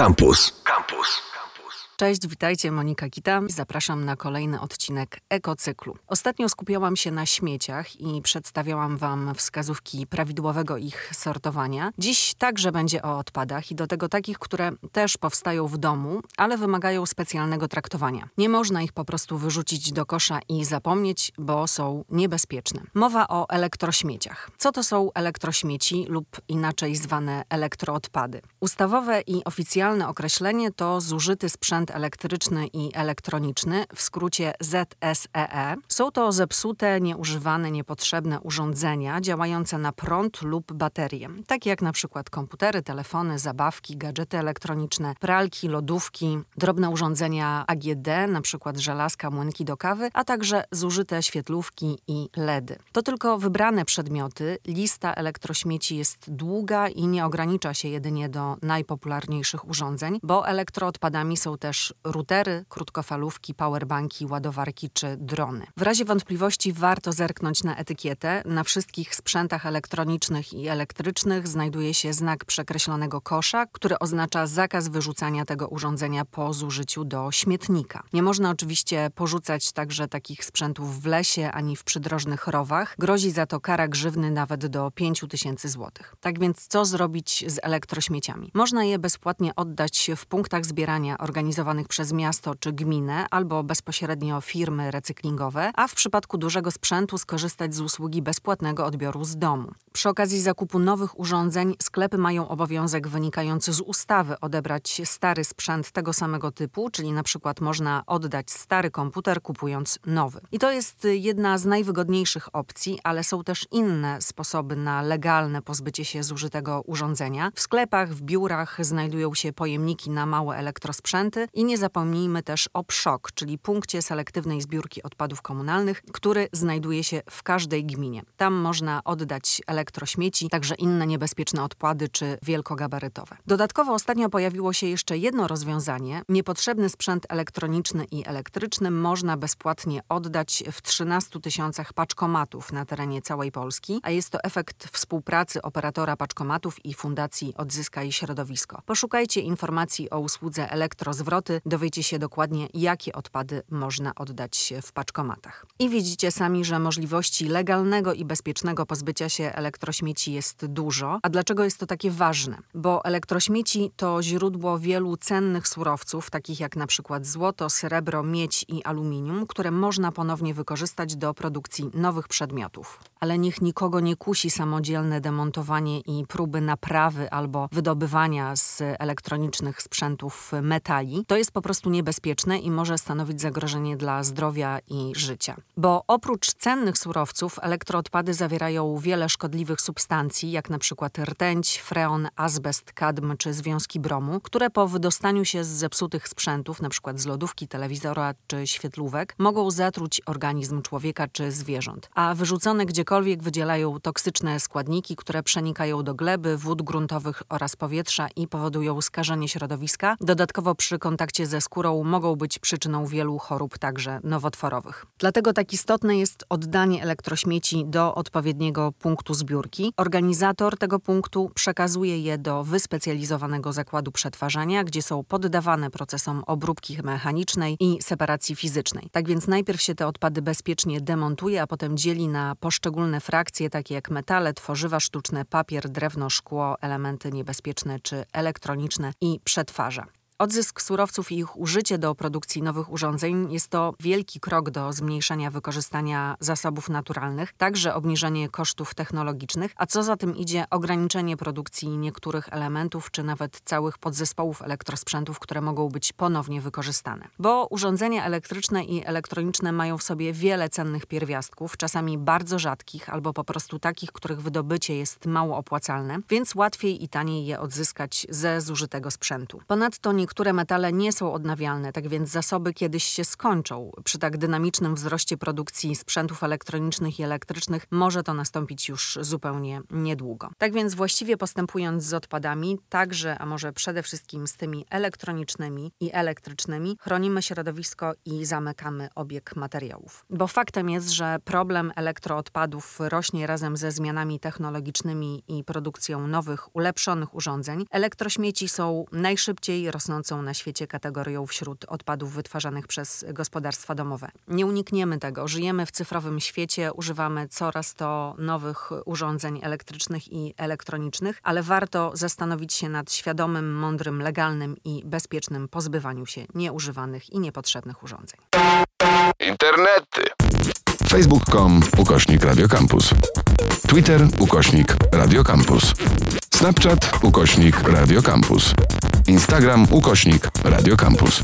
Campus. Campus. Cześć, witajcie, Monika Kita. Zapraszam na kolejny odcinek Ekocyklu. Ostatnio skupiałam się na śmieciach i przedstawiałam Wam wskazówki prawidłowego ich sortowania. Dziś także będzie o odpadach i do tego takich, które też powstają w domu, ale wymagają specjalnego traktowania. Nie można ich po prostu wyrzucić do kosza i zapomnieć, bo są niebezpieczne. Mowa o elektrośmieciach. Co to są elektrośmieci lub inaczej zwane elektroodpady? Ustawowe i oficjalne określenie to zużyty sprzęt elektryczny i elektroniczny, w skrócie ZSEE. Są to zepsute, nieużywane, niepotrzebne urządzenia działające na prąd lub baterie, takie jak na przykład komputery, telefony, zabawki, gadżety elektroniczne, pralki, lodówki, drobne urządzenia AGD, na przykład żelazka, młynki do kawy, a także zużyte świetlówki i LEDy. To tylko wybrane przedmioty. Lista elektrośmieci jest długa i nie ogranicza się jedynie do najpopularniejszych urządzeń, bo elektroodpadami są też też routery, krótkofalówki, powerbanki, ładowarki czy drony. W razie wątpliwości warto zerknąć na etykietę. Na wszystkich sprzętach elektronicznych i elektrycznych znajduje się znak przekreślonego kosza, który oznacza zakaz wyrzucania tego urządzenia po zużyciu do śmietnika. Nie można oczywiście porzucać także takich sprzętów w lesie ani w przydrożnych rowach. Grozi za to kara grzywny nawet do 5 tysięcy złotych. Tak więc co zrobić z elektrośmieciami? Można je bezpłatnie oddać w punktach zbierania organizowanych przez miasto czy gminę albo bezpośrednio firmy recyklingowe, a w przypadku dużego sprzętu skorzystać z usługi bezpłatnego odbioru z domu. Przy okazji zakupu nowych urządzeń sklepy mają obowiązek wynikający z ustawy odebrać stary sprzęt tego samego typu, czyli na przykład można oddać stary komputer kupując nowy. I to jest jedna z najwygodniejszych opcji, ale są też inne sposoby na legalne pozbycie się zużytego urządzenia. W sklepach, w biurach znajdują się pojemniki na małe elektrosprzęty i nie zapomnijmy też o PSZOK, czyli punkcie selektywnej zbiórki odpadów komunalnych, który znajduje się w każdej gminie. Tam można oddać elektrośmieci, także inne niebezpieczne odpady czy wielkogabarytowe. Dodatkowo ostatnio pojawiło się jeszcze jedno rozwiązanie. Niepotrzebny sprzęt elektroniczny i elektryczny można bezpłatnie oddać w 13 tysiącach paczkomatów na terenie całej Polski, a jest to efekt współpracy operatora paczkomatów i Fundacji Odzyskaj Środowisko. Poszukajcie informacji o usłudze elektrozwrotu dowiecie się dokładnie, jakie odpady można oddać w paczkomatach. I widzicie sami, że możliwości legalnego i bezpiecznego pozbycia się elektrośmieci jest dużo. A dlaczego jest to takie ważne? Bo elektrośmieci to źródło wielu cennych surowców, takich jak na przykład złoto, srebro, miedź i aluminium, które można ponownie wykorzystać do produkcji nowych przedmiotów. Ale niech nikogo nie kusi samodzielne demontowanie i próby naprawy albo wydobywania z elektronicznych sprzętów metali. To jest po prostu niebezpieczne i może stanowić zagrożenie dla zdrowia i życia. Bo oprócz cennych surowców, elektroodpady zawierają wiele szkodliwych substancji, jak na przykład rtęć, freon, azbest, kadm czy związki bromu, które po wydostaniu się z zepsutych sprzętów, przykład z lodówki, telewizora czy świetlówek, mogą zatruć organizm człowieka czy zwierząt. A wyrzucone gdziekolwiek wydzielają toksyczne składniki, które przenikają do gleby, wód gruntowych oraz powietrza i powodują skażenie środowiska. Dodatkowo przy ze skórą mogą być przyczyną wielu chorób, także nowotworowych. Dlatego tak istotne jest oddanie elektrośmieci do odpowiedniego punktu zbiórki. Organizator tego punktu przekazuje je do wyspecjalizowanego zakładu przetwarzania, gdzie są poddawane procesom obróbki mechanicznej i separacji fizycznej. Tak więc najpierw się te odpady bezpiecznie demontuje, a potem dzieli na poszczególne frakcje, takie jak metale, tworzywa sztuczne, papier, drewno, szkło, elementy niebezpieczne czy elektroniczne i przetwarza. Odzysk surowców i ich użycie do produkcji nowych urządzeń jest to wielki krok do zmniejszenia wykorzystania zasobów naturalnych, także obniżenie kosztów technologicznych, a co za tym idzie ograniczenie produkcji niektórych elementów czy nawet całych podzespołów elektrosprzętów, które mogą być ponownie wykorzystane. Bo urządzenia elektryczne i elektroniczne mają w sobie wiele cennych pierwiastków, czasami bardzo rzadkich albo po prostu takich, których wydobycie jest mało opłacalne, więc łatwiej i taniej je odzyskać ze zużytego sprzętu. Ponadto niektóre niektóre metale nie są odnawialne, tak więc zasoby kiedyś się skończą. Przy tak dynamicznym wzroście produkcji sprzętów elektronicznych i elektrycznych może to nastąpić już zupełnie niedługo. Tak więc właściwie postępując z odpadami, także, a może przede wszystkim z tymi elektronicznymi i elektrycznymi, chronimy środowisko i zamykamy obieg materiałów. Bo faktem jest, że problem elektroodpadów rośnie razem ze zmianami technologicznymi i produkcją nowych, ulepszonych urządzeń. Elektrośmieci są najszybciej na świecie kategorią wśród odpadów wytwarzanych przez gospodarstwa domowe. Nie unikniemy tego. Żyjemy w cyfrowym świecie, używamy coraz to nowych urządzeń elektrycznych i elektronicznych, ale warto zastanowić się nad świadomym, mądrym, legalnym i bezpiecznym pozbywaniu się nieużywanych i niepotrzebnych urządzeń. Internety. Facebook.com ukośnik Radiocampus. Twitter ukośnik Radiocampus. Snapchat ukośnik Radiocampus. Instagram ukośnik Radiocampus.